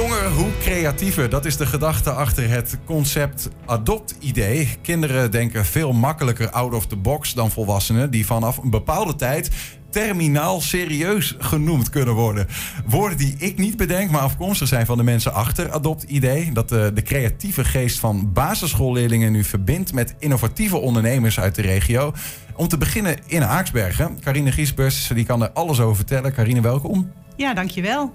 jonger, hoe creatiever. Dat is de gedachte achter het concept adopt-idee. Kinderen denken veel makkelijker out of the box dan volwassenen... die vanaf een bepaalde tijd terminaal serieus genoemd kunnen worden. Woorden die ik niet bedenk, maar afkomstig zijn van de mensen achter Adopt-idee. Dat de, de creatieve geest van basisschoolleerlingen nu verbindt met innovatieve ondernemers uit de regio. Om te beginnen in Aaksbergen. Carine Giesbers, die kan er alles over vertellen. Carine, welkom. Ja, dankjewel.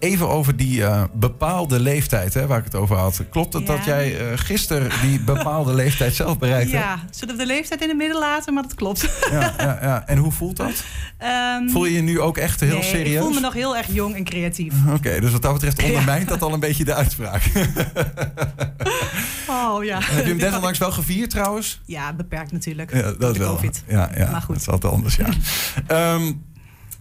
Even over die uh, bepaalde leeftijd hè, waar ik het over had. Klopt het Ja. dat jij uh, gisteren die bepaalde leeftijd zelf bereikt hebt? Ja, zullen we de leeftijd in het midden laten, maar dat klopt. Ja, ja, ja. En hoe voelt dat? Ehm, Voel je je nu ook echt heel nee, serieus? Ik voel me nog heel erg jong en creatief. Oké, dus wat dat betreft ondermijnt dat al een beetje de uitspraak. Oh ja. Heb je hem desondanks wel gevierd trouwens? Ja, beperkt natuurlijk. Ja, dat de wel. COVID. Ja, ja, Maar goed. dat is altijd anders, ja. Ehm,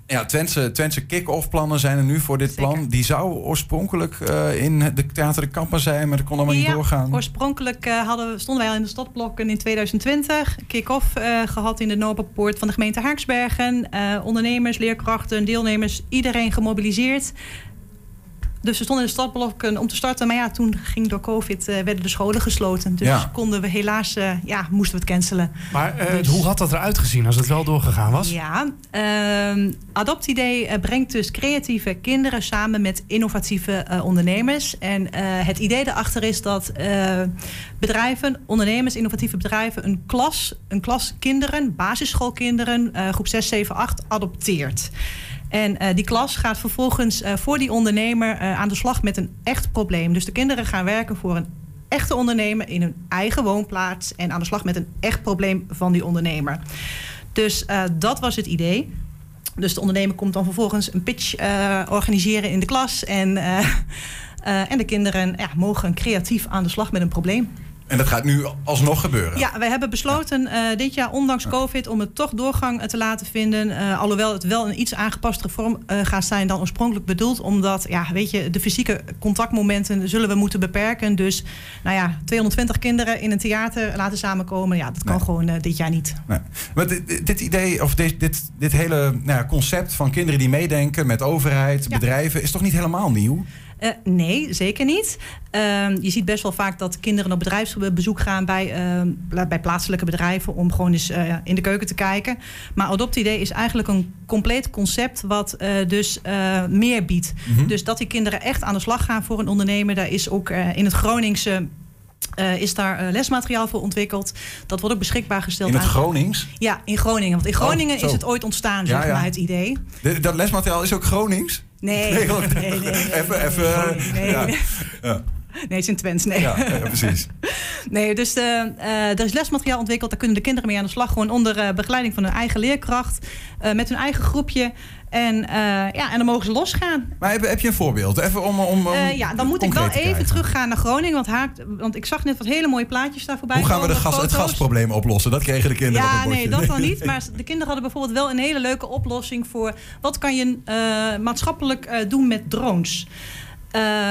ja, Twentse, Twentse kick-off plannen zijn er nu voor dit Zeker. plan. Die zou oorspronkelijk eh, in de Theater de Kampen zijn, maar dat kon allemaal niet doorgaan. Oorspronkelijk eh, hadden, stonden wij al in de stadblokken in 2020. Kick-off eh, gehad in de Noorderpoort van de gemeente Haaksbergen. Ondernemers, leerkrachten, deelnemers, iedereen gemobiliseerd. Dus we stonden in de stadblokken om te starten. Maar ja, toen ging door COVID, eh, werden de scholen gesloten. Dus Ja. konden we helaas, eh, ja, moesten we het cancelen. Maar eh, Dus- hoe had dat eruit gezien als het wel doorgegaan was? Ja, ehm Adoptidee eh, brengt dus creatieve kinderen samen met innovatieve eh, ondernemers. En eh, het idee daarachter is dat eh, bedrijven, ondernemers, innovatieve bedrijven een klas, een klas kinderen, basisschoolkinderen, eh, groep 6, 7, 8, adopteert. En eh, die klas gaat vervolgens eh, voor die ondernemer eh, aan de slag met een echt probleem. Dus de kinderen gaan werken voor een echte ondernemer in hun eigen woonplaats en aan de slag met een echt probleem van die ondernemer. Dus dat was het idee. Dus de ondernemer komt dan vervolgens een pitch organiseren in de klas. En, en de kinderen ja, mogen creatief aan de slag met een probleem. En dat gaat nu alsnog gebeuren. Ja, wij hebben besloten eh, dit jaar, ondanks COVID, om het toch doorgang eh, te laten vinden. Eh, alhoewel het wel een iets aangepastere vorm gaat zijn dan oorspronkelijk bedoeld. Omdat, ja, weet je, de fysieke contactmomenten zullen we moeten beperken. Dus, nou ja, 220 kinderen in een theater laten samenkomen. Ja, dat kan Nee. gewoon dit jaar niet. Nee. Maar dit, dit- dit idee, of dit, dit, dit hele nou ja, concept van kinderen die meedenken met overheid, Ja. bedrijven, is toch niet helemaal nieuw? Eh, nee, zeker niet. Ehm, je ziet best wel vaak dat kinderen op bedrijfsbezoek gaan bij, ehm, bij plaatselijke bedrijven om gewoon eens eh, in de keuken te kijken. Maar Adopt-idee is eigenlijk een compleet concept wat eh, dus meer biedt. Mhm. Dus dat die kinderen echt aan de slag gaan voor een ondernemer. Daar is ook in het Groningse is daar lesmateriaal voor ontwikkeld. Dat wordt ook beschikbaar gesteld In het aan. Gronings? ja, in Groningen. Want in Groningen Oh, zo. is het ooit ontstaan, Ja, zeg ja. maar, het idee. De- dat lesmateriaal is ook Gronings? Nee, Nee, nee, gewoon- nee. nee, nee, Even- nee, even, nee, eh, ja. Ja, Nee, het is in Twents, nee. ja, ja, precies. Nee, dus eh, eh, er is lesmateriaal ontwikkeld. Daar kunnen de kinderen mee aan de slag. Gewoon onder begeleiding van hun eigen leerkracht. met hun eigen groepje. En, eh, ja, en dan mogen ze losgaan. Maar heb, heb je een voorbeeld? Even om, om, om Eh, ja, dan moet ik wel even teruggaan naar Groningen. Want, haak, want ik zag net wat hele mooie plaatjes daar voorbij Hoe gaan we de gas, het gasprobleem oplossen? Dat kregen de kinderen op Ja, het bordje. nee, dat dan niet. Maar de kinderen hadden bijvoorbeeld wel een hele leuke oplossing voor... wat kan je eh, maatschappelijk doen met drones?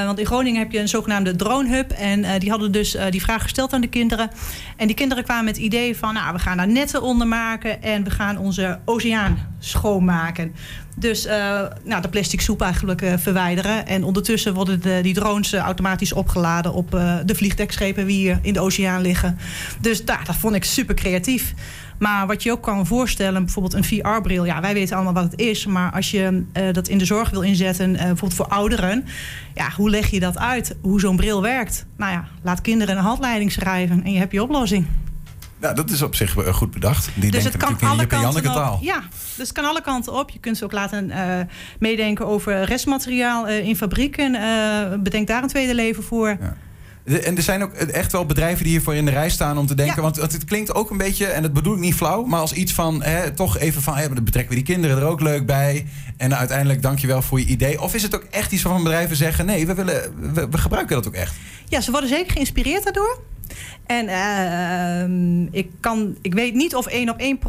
Want in Groningen heb je een zogenaamde dronehub. En eh, die hadden dus die vraag gesteld aan de kinderen. En die kinderen kwamen met het idee van... nou, we gaan daar netten onder maken... en we gaan onze oceaan schoonmaken. Dus eh, nou, de plastic soep eigenlijk eh, verwijderen. En ondertussen worden de, die drones eh, automatisch opgeladen... op de vliegdekschepen die hier in de oceaan liggen. Dus daar, dat vond ik super creatief. Maar wat je ook kan voorstellen, bijvoorbeeld een VR-bril. Ja, wij weten allemaal wat het is. Maar als je dat in de zorg wil inzetten, bijvoorbeeld voor ouderen. Ja, hoe leg je dat uit? Hoe zo'n bril werkt? Nou ja, laat kinderen een handleiding schrijven en je hebt je oplossing. Ja, dat is op zich eh, goed bedacht. Die dus het kan alle kanten op. Ja, dus het kan alle kanten op. Je kunt ze ook laten eh, meedenken over restmateriaal eh, in fabrieken. Bedenk daar een tweede leven voor. Ja. De- En er zijn ook echt wel bedrijven die hiervoor in de rij staan om te denken. Ja. Want, het klinkt ook een beetje, en dat bedoel ik niet flauw, maar als iets van hè, toch even van, hè, dan betrekken we die kinderen er ook leuk bij. En uiteindelijk dankjewel voor je idee. Of is het ook echt iets waarvan bedrijven zeggen: nee, we, willen, we, we gebruiken dat ook echt. Ja, ze worden zeker geïnspireerd daardoor. En ehm, ik, kan, ik weet niet of één op één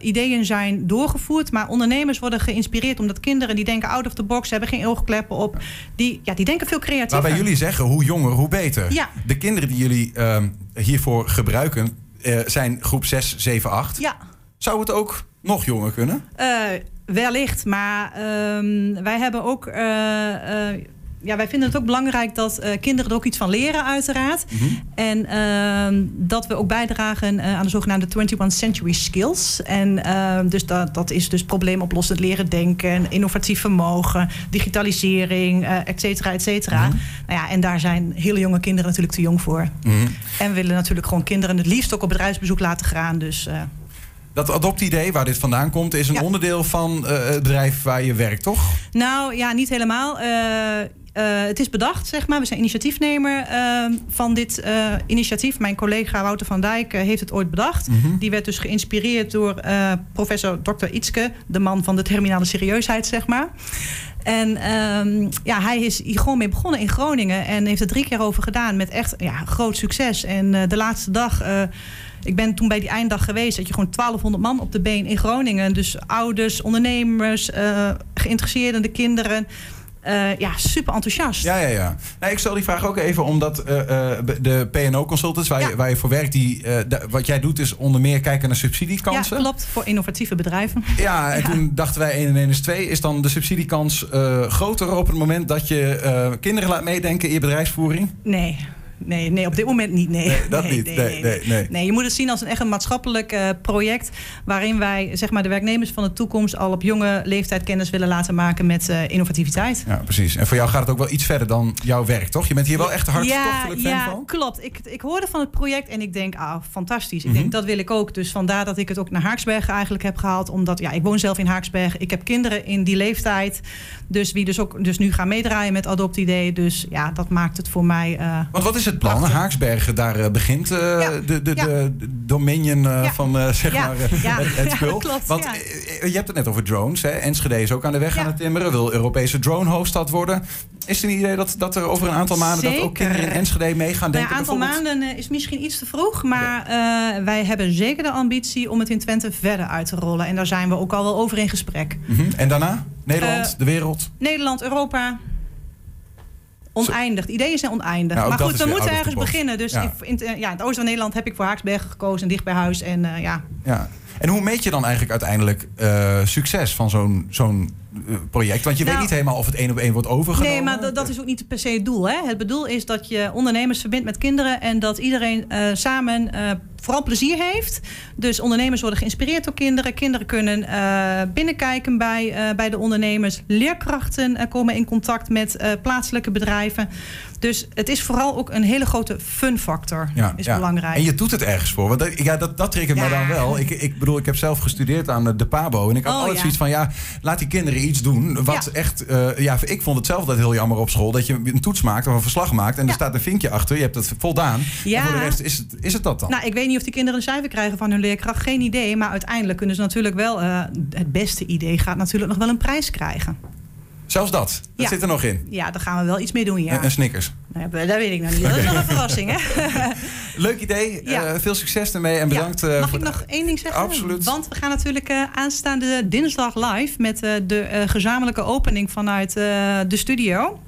ideeën zijn doorgevoerd. Maar ondernemers worden geïnspireerd omdat kinderen die denken out of the box, hebben geen oogkleppen op. Die, ja, die denken veel creatiever. Waarbij jullie zeggen: hoe jonger, hoe beter. Ja. De kinderen die jullie ehm, hiervoor gebruiken eh, zijn groep 6, 7, 8. Ja, Zou het ook nog jonger kunnen? eh, wellicht. Maar ehm, wij hebben ook. Eh, eh, ja, wij vinden het ook belangrijk dat uh, kinderen er ook iets van leren, uiteraard. Mhm. En ehm, dat we ook bijdragen uh, aan de zogenaamde 21st Century Skills. En ehm, dus dat, dat is dus probleemoplossend leren denken, innovatief vermogen, digitalisering, uh, et cetera, et cetera. Mhm. Nou ja, en daar zijn hele jonge kinderen natuurlijk te jong voor. Mhm. En we willen natuurlijk gewoon kinderen het liefst ook op bedrijfsbezoek laten gaan. Dus dat adoptidee, waar dit vandaan komt, is een Ja. onderdeel van eh, het bedrijf waar je werkt, toch? Nou ja, niet helemaal. Eh, eh, het is bedacht, zeg maar. We zijn initiatiefnemer eh, van dit eh, initiatief. Mijn collega Wouter van Dijk heeft het ooit bedacht. Mhm. Die werd dus geïnspireerd door professor Dr. Itzke, de man van de terminale serieusheid, zeg maar. En ehm, ja, hij is hier gewoon mee begonnen in Groningen en heeft er drie keer over gedaan met echt ja, groot succes. En de laatste dag, ik ben toen bij die einddag geweest, dat je gewoon 1200 man op de been in Groningen. Dus ouders, ondernemers, eh geïnteresseerde kinderen. Eh, ja, super enthousiast. Ja, ja, ja. Nou, ik stel die vraag ook even omdat eh, eh, de PNO-consultants waar, je, Ja. waar je voor werkt, die, wat jij doet is onder meer kijken naar Ja, subsidiekansen. klopt. Voor innovatieve bedrijven. Ja, en toen dachten wij 1 en 1 is 2. Is dan de subsidiekans groter op het moment dat je kinderen laat meedenken in je bedrijfsvoering? Nee. Nee, nee, op dit moment niet. Nee, Nee, dat niet. Nee, nee, nee. Nee, je moet het zien als een echt een maatschappelijk eh, project. waarin wij zeg maar, de werknemers van de toekomst al op jonge leeftijd kennis willen laten maken met eh, innovativiteit. Ja, precies. En voor jou gaat het ook wel iets verder dan jouw werk, toch? Je bent hier wel echt ja, hartstochtelijk fan ja, van? klopt. Ik, ik hoorde van het project en ik denk, ah, fantastisch. Ik Mhm. denk, dat wil ik ook. Dus vandaar dat ik het ook naar Haaksbergen eigenlijk heb gehaald. Omdat, ja, ik woon zelf in Haaksbergen. Ik heb kinderen in die leeftijd. Dus wie dus ook dus nu gaan meedraaien met Adoptidee. Dus ja, dat maakt het voor mij... eh, Want wat is het plan? Prachtig. Haaksbergen, daar eh, begint eh, Ja. de, de, Ja. de, dominion eh, Ja. van zeg Ja. maar, het, het spul. klopt, Want je hebt het net over drones. Hè? Enschede is ook aan de weg aan het timmeren. Wil Europese drone-hoofdstad worden. Is er een idee dat, dat er over een aantal maanden... dat ook kinderen in Enschede mee gaan Nou denken? ja, aantal maanden is misschien iets te vroeg, maar wij hebben zeker de ambitie om het in Twente verder uit te rollen. En daar zijn we ook al wel over in gesprek. Mhm. En daarna? Nederland, de wereld? Nederland, Europa. Oneindig. De ideeën zijn oneindig. Ook maar goed, we moeten ergens beginnen. Dus Ja. in, in, ja, in het oosten van Nederland heb ik voor Haaksbergen gekozen, dicht bij huis. En eh, ja, Ja. En hoe meet je dan eigenlijk uiteindelijk eh, succes van zo'n zo'n eh, project? Want je weet Nou, niet helemaal of het één op één wordt overgenomen. Nee, maar dat, is ook niet per se het doel. Hè? Het bedoel is dat je ondernemers verbindt met kinderen en dat iedereen eh, samen eh, vooral plezier heeft. Dus ondernemers worden geïnspireerd door kinderen. Kinderen kunnen eh, binnenkijken bij, eh, bij de ondernemers. Leerkrachten eh, komen in contact met eh, plaatselijke bedrijven. Dus het is vooral ook een hele grote fun factor. Ja, is ja. belangrijk. En je doet het ergens voor. Want dat, ja, dat, dat triggert Ja. dan wel. Ik, ik bedoel, ik heb zelf gestudeerd aan de Pabo. En ik had Oh, altijd zoiets van, ja, laat die kinderen iets doen. Wat Ja. echt, eh, ja, ik vond het zelf altijd heel jammer op school. Dat je een toets maakt of een verslag maakt. En Ja. er staat een vinkje achter. Je hebt het voldaan. Ja. En voor de rest is het, is het dat dan. Nou, ik weet niet of die kinderen een cijfer krijgen van hun leerkracht. Geen idee. Maar uiteindelijk kunnen ze natuurlijk wel... eh, het beste idee gaat natuurlijk nog wel een prijs krijgen. Zelfs dat. Dat zit er nog in. Ja, daar gaan we wel iets mee doen, ja. En, en Snickers. Nou, dat weet ik nog niet. Dat is nog een verrassing, hè? Leuk idee. Ja. Eh, veel succes ermee. En bedankt Ja. eh, Mag voor ik de- nog één ding zeggen? Absoluut. Want we gaan natuurlijk eh, aanstaande dinsdag live... met de gezamenlijke opening vanuit de studio.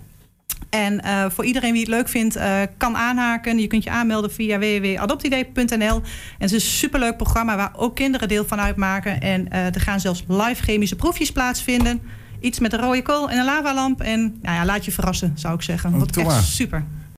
En voor iedereen wie het leuk vindt, kan aanhaken. Je kunt je aanmelden via www.adoptidee.nl. En het is een superleuk programma waar ook kinderen deel van uitmaken. En er gaan zelfs live chemische proefjes plaatsvinden. Iets met een rode kool en een lavalamp. En nou ja, laat je verrassen, zou ik zeggen. Oh, doe echt super.